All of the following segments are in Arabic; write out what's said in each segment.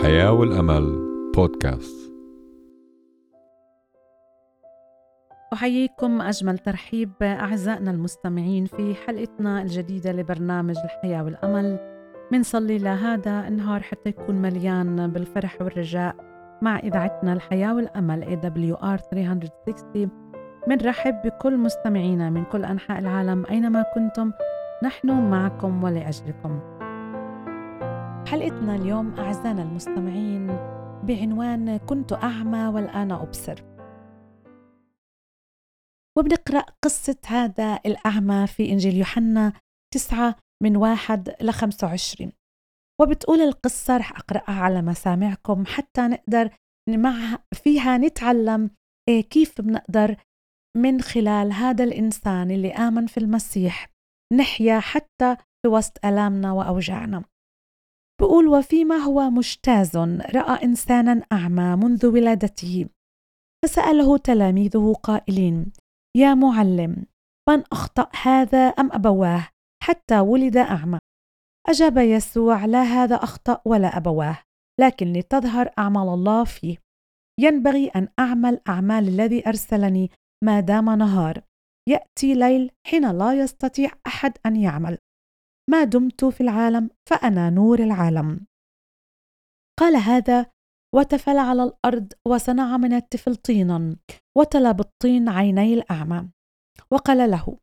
الحياة والأمل بودكاست. أحييكم أجمل ترحيب أعزائنا المستمعين في حلقتنا الجديدة لبرنامج الحياة والأمل. منصلي لهذا النهار حتى يكون مليان بالفرح والرجاء مع إذاعتنا الحياة والأمل AWR 360 منرحب بكل مستمعينا من كل أنحاء العالم أينما كنتم. نحن معكم ولأجلكم. حلقتنا اليوم أعزائنا المستمعين بعنوان كنت أعمى والآن أبصر. وبنقرأ قصة هذا الأعمى في إنجيل يوحنا تسعة من واحد لخمسة وعشرين. وبتقول القصة رح أقرأها على مسامعكم حتى نقدر مع فيها نتعلم إيه كيف بنقدر من خلال هذا الإنسان اللي آمن في المسيح نحيا حتى في وسط ألامنا وأوجاعنا. بقول وفيما هو مجتاز رأى إنسانا أعمى منذ ولادته. فسأله تلاميذه قائلين يا معلم من أخطأ هذا أم أبواه حتى ولد أعمى؟ أجاب يسوع لا هذا أخطأ ولا أبواه لكن لتظهر أعمال الله فيه. ينبغي أن أعمل أعمال الذي أرسلني ما دام نهار. يأتي ليل حين لا يستطيع أحد أن يعمل. ما دمت في العالم فأنا نور العالم. قال هذا وتفل على الأرض وصنع من الطفل طينا وتلى بالطين عيني الأعمى. وقال له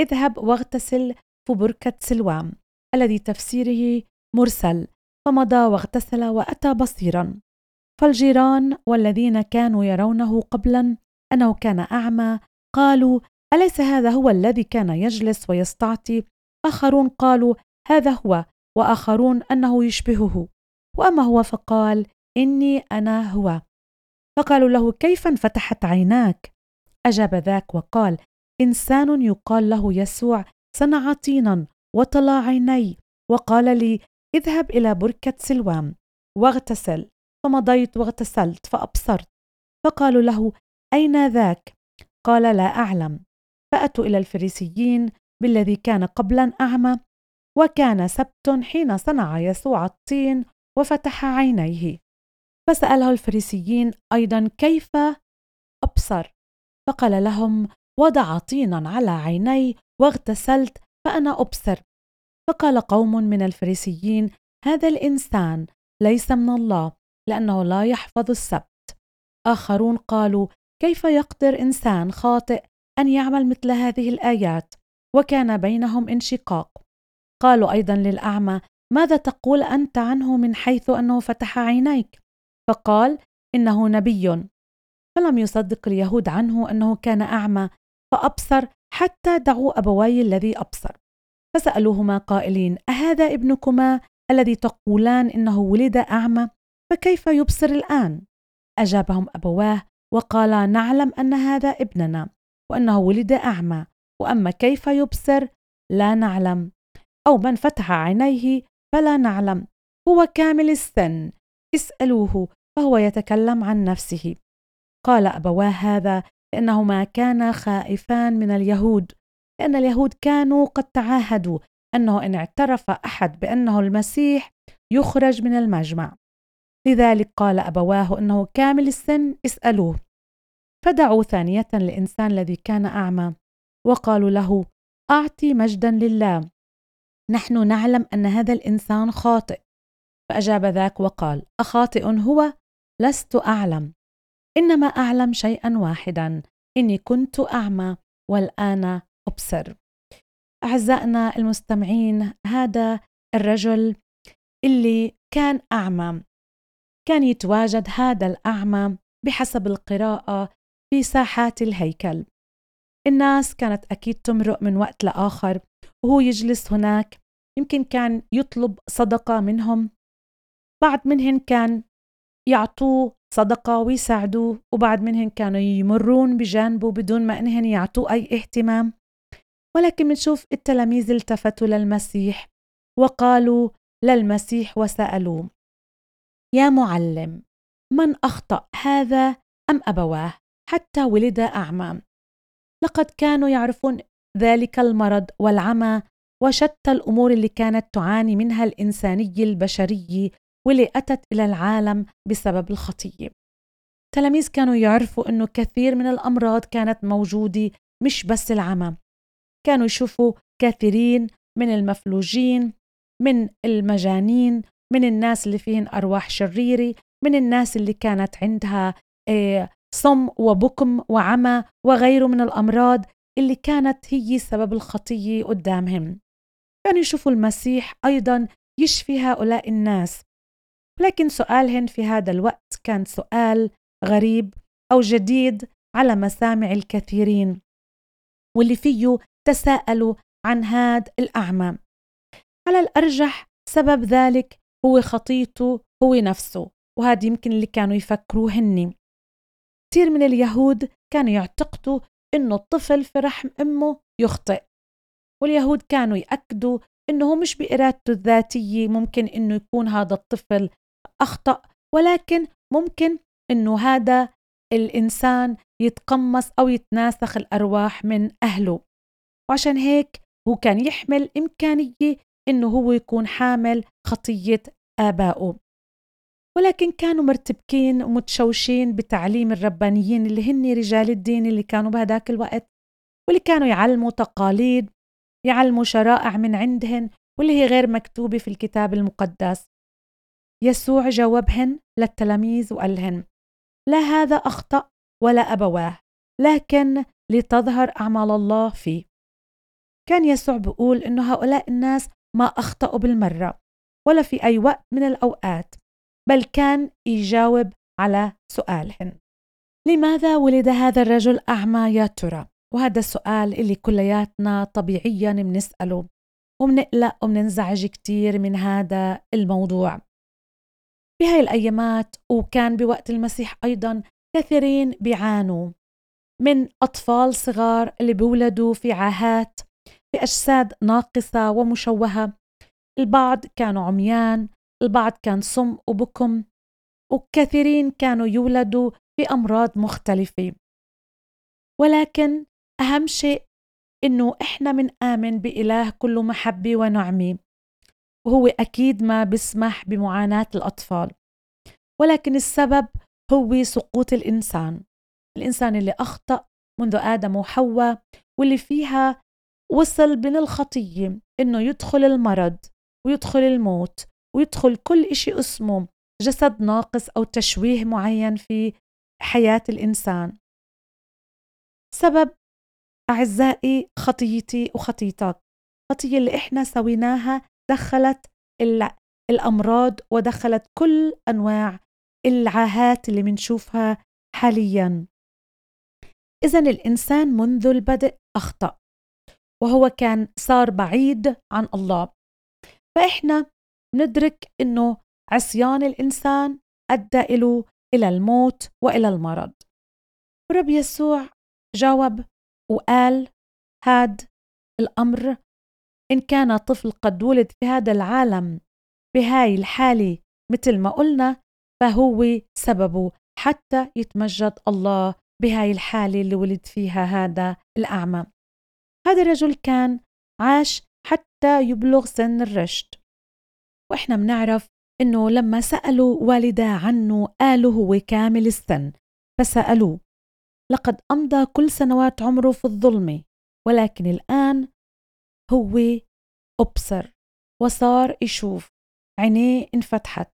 اذهب واغتسل في بركة سلوام الذي تفسيره مرسل فمضى واغتسل وأتى بصيرا. فالجيران والذين كانوا يرونه قبلا أنه كان أعمى قالوا أليس هذا هو الذي كان يجلس ويستعطي آخرون قالوا هذا هو وآخرون أنه يشبهه. وأما هو فقال إني أنا هو. فقالوا له كيف انفتحت عيناك؟ أجاب ذاك وقال إنسان يقال له يسوع صنع طينا وطلى عيني وقال لي اذهب إلى بركة سلوام واغتسل. فمضيت واغتسلت فأبصرت. فقالوا له أين ذاك؟ قال لا أعلم. فأتوا إلى الفريسيين بالذي كان قبلا أعمى وكان سبت حين صنع يسوع الطين وفتح عينيه. فسأله الفريسيين أيضا كيف؟ أبصر. فقال لهم وضع طينا على عيني واغتسلت فأنا أبصر. فقال قوم من الفريسيين هذا الإنسان ليس من الله لأنه لا يحفظ السبت. آخرون قالوا كيف يقدر إنسان خاطئ أن يعمل مثل هذه الآيات؟ وكان بينهم انشقاق. قالوا أيضا للأعمى ماذا تقول أنت عنه من حيث أنه فتح عينيك؟ فقال إنه نبي. فلم يصدق اليهود عنه أنه كان أعمى فأبصر حتى دعوا أبوي الذي أبصر. فسألوهما قائلين أهذا ابنكما الذي تقولان إنه ولد أعمى؟ فكيف يبصر الآن؟ أجابهم أبواه وقالا نعلم أن هذا ابننا وأنه ولد أعمى. وأما كيف يبصر؟ لا نعلم. أو من فتح عينيه فلا نعلم. هو كامل السن. اسألوه فهو يتكلم عن نفسه. قال أبواه هذا لأنهما كانا خائفان من اليهود. لأن اليهود كانوا قد تعاهدوا. أنه إن اعترف أحد بأنه المسيح يخرج من المجمع. لذلك قال أبواه إنه كامل السن اسألوه. فدعوا ثانية الإنسان الذي كان أعمى. وقالوا له أعطي مجدا لله. نحن نعلم أن هذا الإنسان خاطئ. فأجاب ذاك وقال أخاطئ هو؟ لست أعلم. إنما أعلم شيئا واحدا. إني كنت أعمى والآن أبصر. أعزائنا المستمعين هذا الرجل اللي كان أعمى. كان يتواجد هذا الأعمى بحسب القراءة في ساحات الهيكل. الناس كانت أكيد تمرق من وقت لآخر وهو يجلس هناك يمكن كان يطلب صدقة منهم. بعض منهن كان يعطوه صدقة ويساعدوه وبعض منهن كانوا يمرون بجانبه بدون ما إنهن يعطوه أي اهتمام. ولكن منشوف التلاميذ التفتوا للمسيح وقالوا للمسيح وسألوه يا معلم من أخطأ هذا أم أبواه؟ حتى ولد أعمى. لقد كانوا يعرفون ذلك المرض والعمى وشتى الأمور اللي كانت تعاني منها الإنساني البشري واللي أتت إلى العالم بسبب الخطية التلاميذ كانوا يعرفوا أنه كثير من الأمراض كانت موجودة مش بس العمى. كانوا يشوفوا كثيرين من المفلوجين من المجانين من الناس اللي فيهن أرواح شريرة من الناس اللي كانت عندها آه، صم وبكم وعمى وغيره من الأمراض اللي كانت هي سبب الخطية قدامهم. كانوا يشوفوا المسيح أيضا يشفي هؤلاء الناس. لكن سؤالهن في هذا الوقت كان سؤال غريب أو جديد على مسامع الكثيرين واللي فيه تساءلوا عن هذا الأعمى. على الأرجح سبب ذلك هو خطيته هو نفسه؟ وهذا يمكن اللي كانوا يفكروه هني كثير من اليهود كانوا يعتقدوا إنه الطفل في رحم أمه يخطئ واليهود كانوا يأكدوا إنه مش بإرادته الذاتية ممكن إنه يكون هذا الطفل أخطأ ولكن ممكن إنه هذا الإنسان يتقمص أو يتناسخ الأرواح من أهله. وعشان هيك هو كان يحمل إمكانية إنه هو يكون حامل خطية آبائه. ولكن كانوا مرتبكين ومتشوشين بتعليم الربانيين اللي هن رجال الدين اللي كانوا بهداك الوقت واللي كانوا يعلموا تقاليد يعلموا شرائع من عندهن واللي هي غير مكتوبة في الكتاب المقدس. يسوع جاوبهن للتلاميذ وقال لهن لا هذا أخطأ ولا أبواه لكن لتظهر أعمال الله فيه. كان يسوع بيقول إنه هؤلاء الناس ما أخطأوا بالمرة ولا في أي وقت من الأوقات. بل كان يجاوب على سؤالهن لماذا ولد هذا الرجل أعمى يا ترى؟ وهذا السؤال اللي كلياتنا طبيعيا بنسأله. ومنقلق ومننزعج كتير من هذا الموضوع. بهاي الأيامات وكان بوقت المسيح أيضا كثيرين بيعانوا. من أطفال صغار اللي بيولدوا في عاهات في أجساد ناقصة ومشوهة البعض كانوا عميان البعض كان صم وبكم وكثيرين كانوا يولدوا في أمراض مختلفة. ولكن أهم شيء إنه إحنا من آمن بإله كله محبة ونعمة. وهو أكيد ما بيسمح بمعاناة الأطفال. ولكن السبب هو سقوط الإنسان. الإنسان اللي أخطأ منذ آدم وحواء واللي فيها وصل من الخطية إنه يدخل المرض ويدخل الموت. ويدخل كل إشي اسمه جسد ناقص أو تشويه معين في حياة الإنسان. سبب أعزائي خطيتي وخطيتك. خطية اللي إحنا سويناها دخلت الأمراض ودخلت كل أنواع العاهات اللي منشوفها حاليا. إذا الإنسان منذ البدء أخطأ وهو كان صار بعيد عن الله. فإحنا ندرك أنه عصيان الإنسان أدى إله إلى الموت وإلى المرض. ورب يسوع جاوب وقال هاد الأمر إن كان طفل قد ولد في هذا العالم بهاي الحالة مثل ما قلنا فهو سببه حتى يتمجد الله بهاي الحالة اللي ولد فيها هذا الأعمى. هذا الرجل كان عاش حتى يبلغ سن الرشد. وإحنا بنعرف إنه لما سألوا والداه عنه قالوا هو كامل السن فسألوه لقد أمضى كل سنوات عمره في الظلمة ولكن الآن هو أبصر وصار يشوف عينيه انفتحت.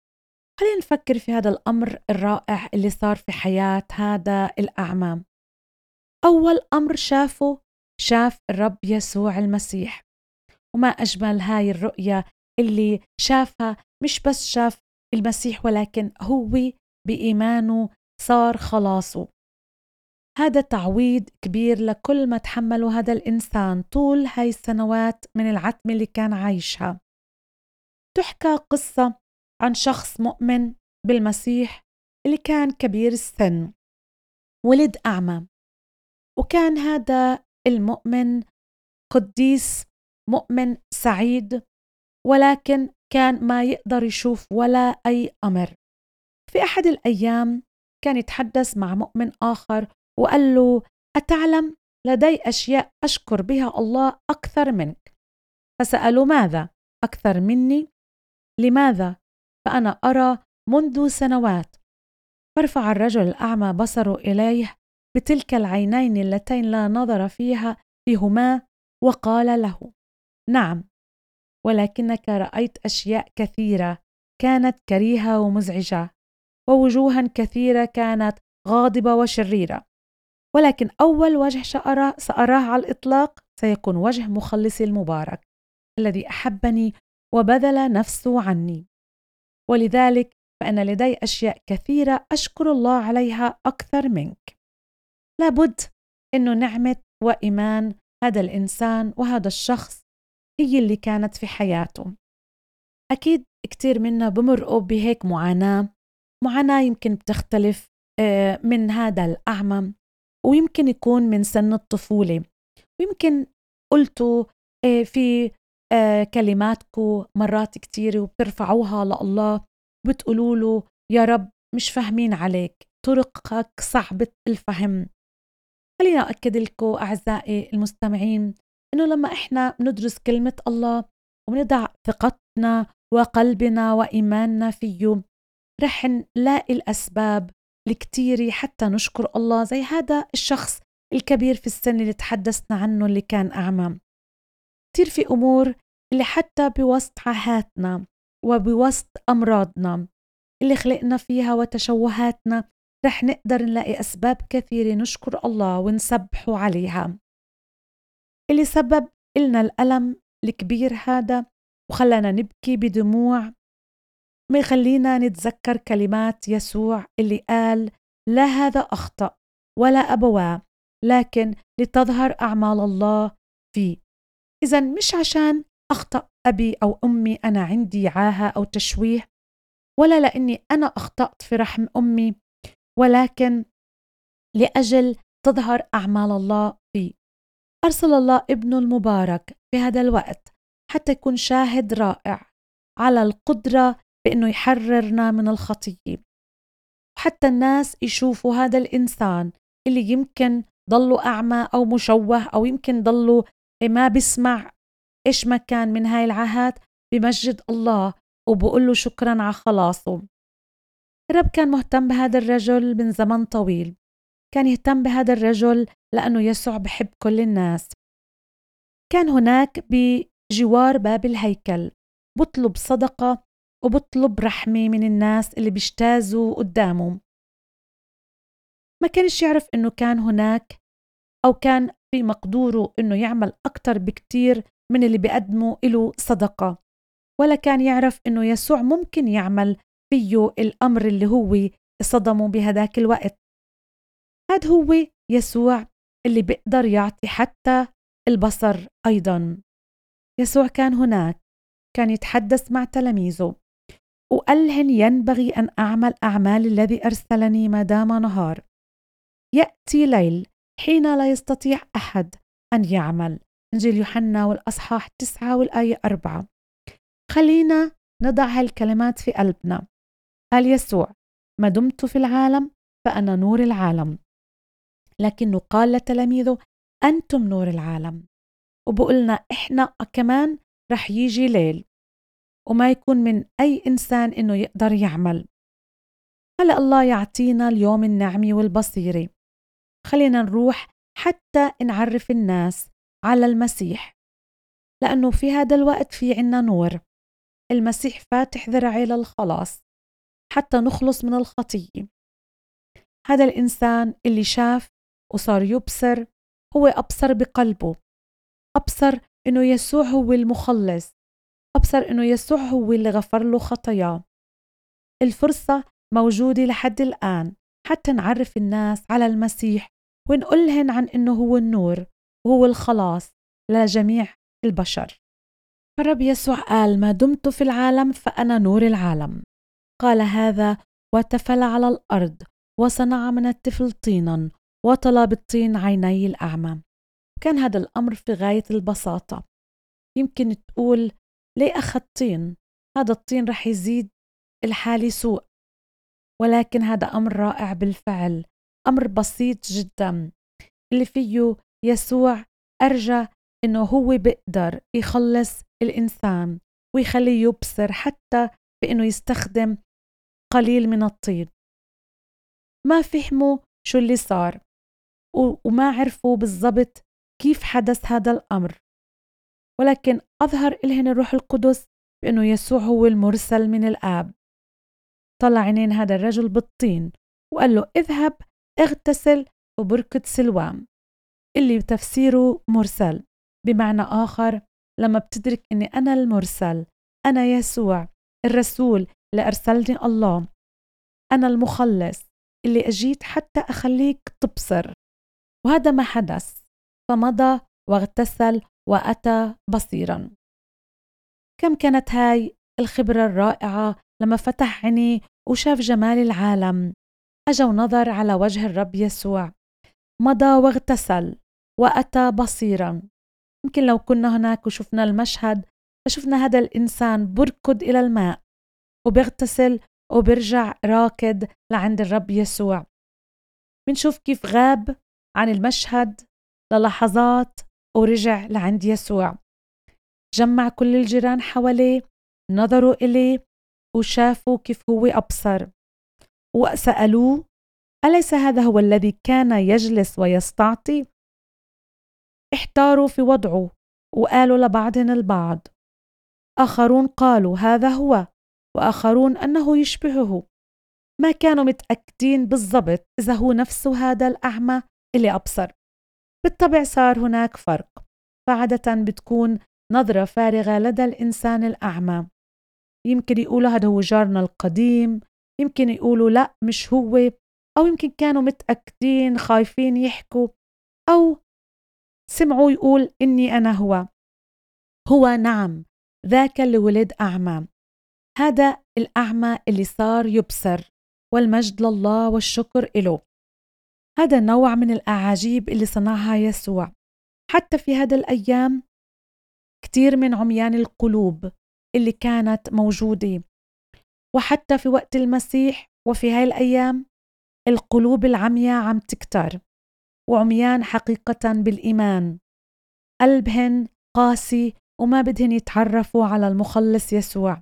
خلينا نفكر في هذا الأمر الرائع اللي صار في حياة هذا الأعمى أول أمر شافه شاف الرب يسوع المسيح. وما أجمل هاي الرؤية اللي شافها مش بس شاف المسيح ولكن هو بإيمانه صار خلاصه. هذا تعويض كبير لكل ما تحمله هذا الإنسان طول هاي السنوات من العتمة اللي كان عايشها. تحكى قصة عن شخص مؤمن بالمسيح اللي كان كبير السن ولد أعمى. وكان هذا المؤمن قديس مؤمن سعيد ولكن كان ما يقدر يشوف ولا أي أمر. في أحد الأيام كان يتحدث مع مؤمن آخر وقال له أتعلم؟ لدي أشياء أشكر بها الله أكثر منك. فسألوا ماذا؟ أكثر مني؟ لماذا؟ فأنا أرى منذ سنوات. فرفع الرجل الأعمى بصره إليه بتلك العينين اللتين لا نظر فيها فيهما وقال له نعم. ولكنك رأيت أشياء كثيرة كانت كريهة ومزعجة ووجوها كثيرة كانت غاضبة وشريرة. ولكن أول وجه سأراه على الإطلاق سيكون وجه مخلصي المبارك الذي أحبني وبذل نفسه عني. ولذلك فأنا لدي أشياء كثيرة أشكر الله عليها أكثر منك. لابد أنه نعمة وإيمان هذا الإنسان وهذا الشخص هي اللي كانت في حياته. أكيد كتير منا بمرقوا بهيك معاناة معاناة يمكن بتختلف آه، من هذا الأعمى ويمكن يكون من سن الطفولة. ويمكن قلتوا آه، في آه، كلماتكم مرات كتيرة وبترفعوها لله بتقولوا له يا رب مش فاهمين عليك طرقك صعبة الفهم. خلينا أكد لكم أعزائي المستمعين إنه لما إحنا ندرس كلمة الله ونضع ثقتنا وقلبنا وإيماننا فيه رح نلاقي الأسباب الكتيرة حتى نشكر الله زي هذا الشخص الكبير في السن اللي تحدثنا عنه اللي كان أعمى. كتير في أمور اللي حتى بوسط عاهاتنا وبوسط أمراضنا اللي خلقنا فيها وتشوهاتنا رح نقدر نلاقي أسباب كثيرة نشكر الله ونسبحه عليها. اللي سبب إلنا الألم الكبير هذا وخلانا نبكي بدموع. ما يخلينا نتذكر كلمات يسوع اللي قال لا هذا أخطأ ولا أبواه لكن لتظهر أعمال الله فيه. إذا مش عشان أخطأ أبي أو أمي أنا عندي عاهة أو تشويه ولا لأني أنا أخطأت في رحم أمي ولكن لأجل تظهر أعمال الله أرسل الله ابنه المبارك في هذا الوقت حتى يكون شاهد رائع على القدرة بأنه يحررنا من الخطية وحتى الناس يشوفوا هذا الإنسان اللي يمكن ضلوا أعمى أو مشوه أو يمكن ضلوا ما بيسمع إيش ما كان من هاي العاهات بمجد الله وبقول له شكرا على خلاصه. الرب كان مهتم بهذا الرجل من زمن طويل. كان يهتم بهذا الرجل لأنه يسوع بحب كل الناس. كان هناك بجوار باب الهيكل بطلب صدقة وبطلب رحمة من الناس اللي بيجتازوا قدامه ما كانش يعرف إنه كان هناك أو كان في مقدوره إنه يعمل أكتر بكتير من اللي بيقدموا له صدقة ولا كان يعرف إنه يسوع ممكن يعمل فيه الأمر اللي هو صدمه بهداك الوقت. هاد هو يسوع اللي بيقدر يعطي حتى البصر أيضا. يسوع كان هناك كان يتحدث مع تلاميذه وقالهن ينبغي أن أعمل أعمال الذي أرسلني ما دام نهار. يأتي ليل حين لا يستطيع أحد أن يعمل. إنجيل يوحنا والأصحاح تسعة والآية أربعة. خلينا نضع هالكلمات في قلبنا. قال يسوع ما دمت في العالم فأنا نور العالم. لكنه قال لتلاميذه أنتم نور العالم. وبقولنا إحنا كمان رح يجي ليل. وما يكون من أي إنسان إنه يقدر يعمل. هلا الله يعطينا اليوم النعمة والبصيرة. خلينا نروح حتى نعرف الناس على المسيح. لأنه في هذا الوقت في عنا نور. المسيح فاتح ذراعي للخلاص حتى نخلص من الخطية. هذا الإنسان اللي شاف وصار يبصر هو أبصر بقلبه. أبصر إنه يسوع هو المخلص. أبصر إنه يسوع هو اللي غفر له خطاياه. الفرصة موجودة لحد الآن حتى نعرف الناس على المسيح ونقولهن عن إنه هو النور وهو الخلاص لجميع البشر. فالرب يسوع قال ما دمت في العالم فأنا نور العالم. قال هذا وتفل على الأرض وصنع من الطفل طينا وطلى بالطين عيني الأعمى كان هذا الأمر في غاية البساطة. يمكن تقول ليه أخذ طين؟ هذا الطين رح يزيد الحالة سوء ولكن هذا أمر رائع بالفعل أمر بسيط جدا. اللي فيه يسوع أرجى إنه هو بيقدر يخلص الإنسان ويخليه يبصر حتى بأنه يستخدم قليل من الطين. ما فهموا شو اللي صار. وما عرفوا بالضبط كيف حدث هذا الأمر. ولكن أظهر إلهن الروح القدس بأنه يسوع هو المرسل من الآب. طلع عينين هذا الرجل بالطين وقال له اذهب اغتسل في بركة سلوام اللي تفسيره مرسل. بمعنى آخر لما بتدرك أني أنا المرسل أنا يسوع الرسول اللي أرسلني الله أنا المخلص اللي أجيت حتى أخليك تبصر. وهذا ما حدث. فمضى واغتسل وأتى بصيرا. كم كانت هاي الخبرة الرائعة لما فتح عيني وشاف جمال العالم. أجا ونظر على وجه الرب يسوع. مضى واغتسل وأتى بصيرا. يمكن لو كنا هناك وشفنا المشهد فشفنا هذا الإنسان بركض إلى الماء وبيغتسل وبرجع راكد لعند الرب يسوع. بنشوف كيف غاب عن المشهد للحظات ورجع لعند يسوع. جمع كل الجيران حواليه نظروا إليه وشافوا كيف هو أبصر وسألوه أليس هذا هو الذي كان يجلس ويستعطي؟ احتاروا في وضعه وقالوا لبعضهم البعض. آخرون قالوا هذا هو وآخرون أنه يشبهه. ما كانوا متأكدين بالضبط إذا هو نفسه هذا الأعمى اللي أبصر. بالطبع صار هناك فرق. فعادة بتكون نظرة فارغة لدى الإنسان الأعمى. يمكن يقولوا هذا هو جارنا القديم يمكن يقولوا لا مش هو أو يمكن كانوا متأكدين خايفين يحكوا أو سمعوا يقول إني أنا هو. هو نعم ذاك اللي ولد أعمى. هذا الأعمى اللي صار يبصر والمجد لله والشكر إله. هذا نوع من الأعاجيب اللي صنعها يسوع. حتى في هذا الأيام كتير من عميان القلوب اللي كانت موجودة. وحتى في وقت المسيح وفي هاي الأيام القلوب العمياء عم تكتر. وعميان حقيقة بالإيمان. قلبهن قاسي وما بدهن يتعرفوا على المخلص يسوع.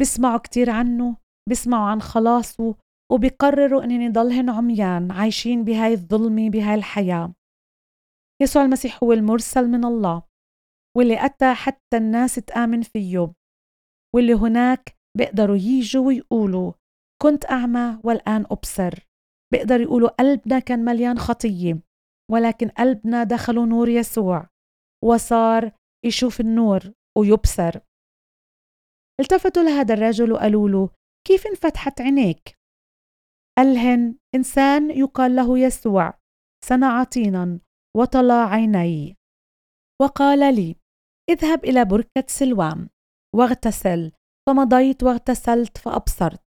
بسمعوا كتير عنه بسمعوا عن خلاصه وبيقرروا انهم يضلهن عميان عايشين بهاي الظلمة بهاي الحياة. يسوع المسيح هو المرسل من الله واللي أتى حتى الناس تآمن فيه واللي هناك بيقدروا ييجوا ويقولوا كنت أعمى والآن أبصر. بيقدروا يقولوا قلبنا كان مليان خطية ولكن قلبنا دخلوا نور يسوع وصار يشوف النور ويبصر. التفتوا لهذا الرجل وقالوا له كيف انفتحت عينيك؟ قالهن إنسان يقال له يسوع صنع طينا وطلع عيني. وقال لي اذهب إلى بركة سلوام واغتسل فمضيت واغتسلت فأبصرت.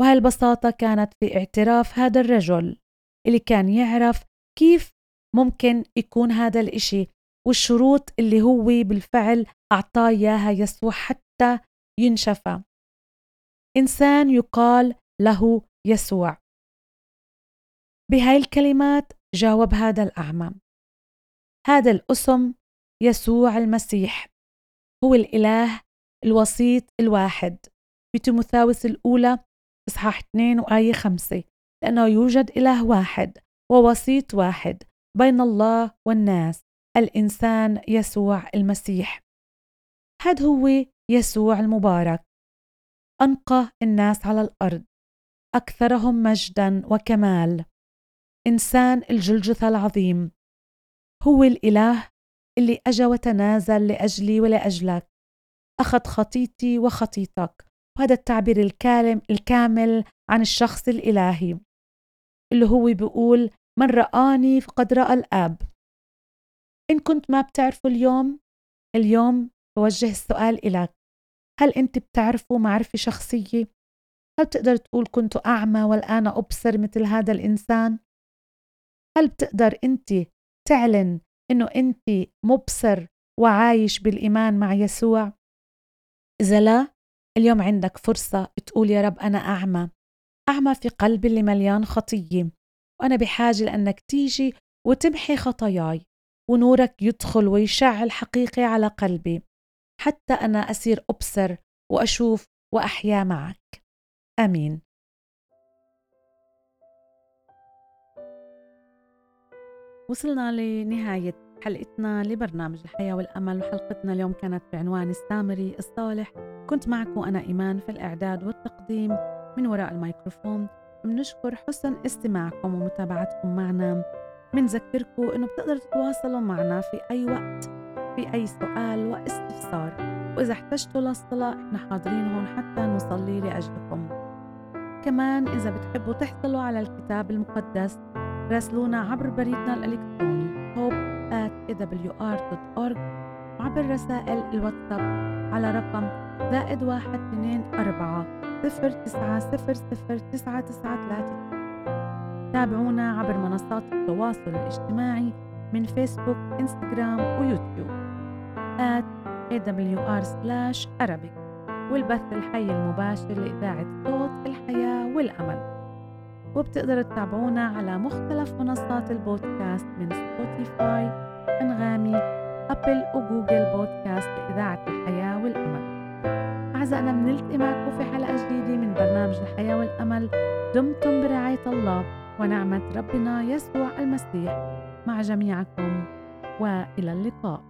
وهالبساطة كانت في اعتراف هذا الرجل اللي كان يعرف كيف ممكن يكون هذا الإشي والشروط اللي هو بالفعل أعطاه إياها يسوع حتى ينشفى؟ إنسان يقال له يسوع. بهاي الكلمات جاوب هذا الأعمى. هذا الأسم يسوع المسيح. هو الإله الوسيط الواحد. في تيموثاوس الأولى إصحاح 2 وآية 5 لأنه يوجد إله واحد ووسيط واحد بين الله والناس. الإنسان يسوع المسيح. هذا هو يسوع المبارك. أنقى الناس على الأرض. أكثرهم مجدا وكمال. إنسان الجلجثة العظيم. هو الإله اللي أجا وتنازل لأجلي ولأجلك أخذ خطيتي وخطيتك. وهذا التعبير الكامل الكامل عن الشخص الإلهي. اللي هو بيقول من رآني فقد رأى الآب. إن كنت ما بتعرفه اليوم اليوم بوجه السؤال إلك. هل أنت بتعرفه معرفة شخصية؟ هل بتقدر تقول كنت أعمى والآن أبصر مثل هذا الإنسان؟ هل بتقدر أنت تعلن إنه أنت مبصر وعايش بالإيمان مع يسوع؟ إذا لا اليوم عندك فرصة تقول يا رب أنا أعمى أعمى في قلبي اللي مليان خطية وأنا بحاجة لأنك تيجي وتمحي خطاياي ونورك يدخل ويشعل حقيقي على قلبي حتى أنا أصير أبصر وأشوف وأحيا معك آمين. وصلنا لنهاية حلقتنا لبرنامج الحياة والأمل وحلقتنا اليوم كانت بعنوان السامري الصالح. كنت معكم أنا إيمان في الإعداد والتقديم. من وراء الميكروفون بنشكر حسن استماعكم ومتابعتكم معنا. بنذكركم إنه بتقدروا تتواصلوا معنا في أي وقت في أي سؤال واستفسار. وإذا احتجتوا للصلاة إحنا حاضرين هون حتى نصلي لأجلكم. كمان إذا بتحبوا تحصلوا على الكتاب المقدس راسلونا عبر بريدنا الإلكتروني hope at awr.org وعبر رسائل الواتساب على رقم زائد واحد اثنين أربعة صفر تسعة صفر صفر تسعة تسعة ثلاثة. تابعونا عبر منصات التواصل الاجتماعي من فيسبوك انستغرام ويوتيوب at awr slash arabic. والبث الحي المباشر لإذاعة صوت الحياة والأمل. وبتقدروا تتابعونا على مختلف منصات البودكاست من سبوتيفاي أنغامي أبل وجوجل بودكاست لإذاعة الحياة والأمل. أعزائنا بنلتقي معكم في حلقة جديدة من برنامج الحياة والأمل. دمتم برعاية الله ونعمة ربنا يسوع المسيح. مع جميعكم وإلى اللقاء.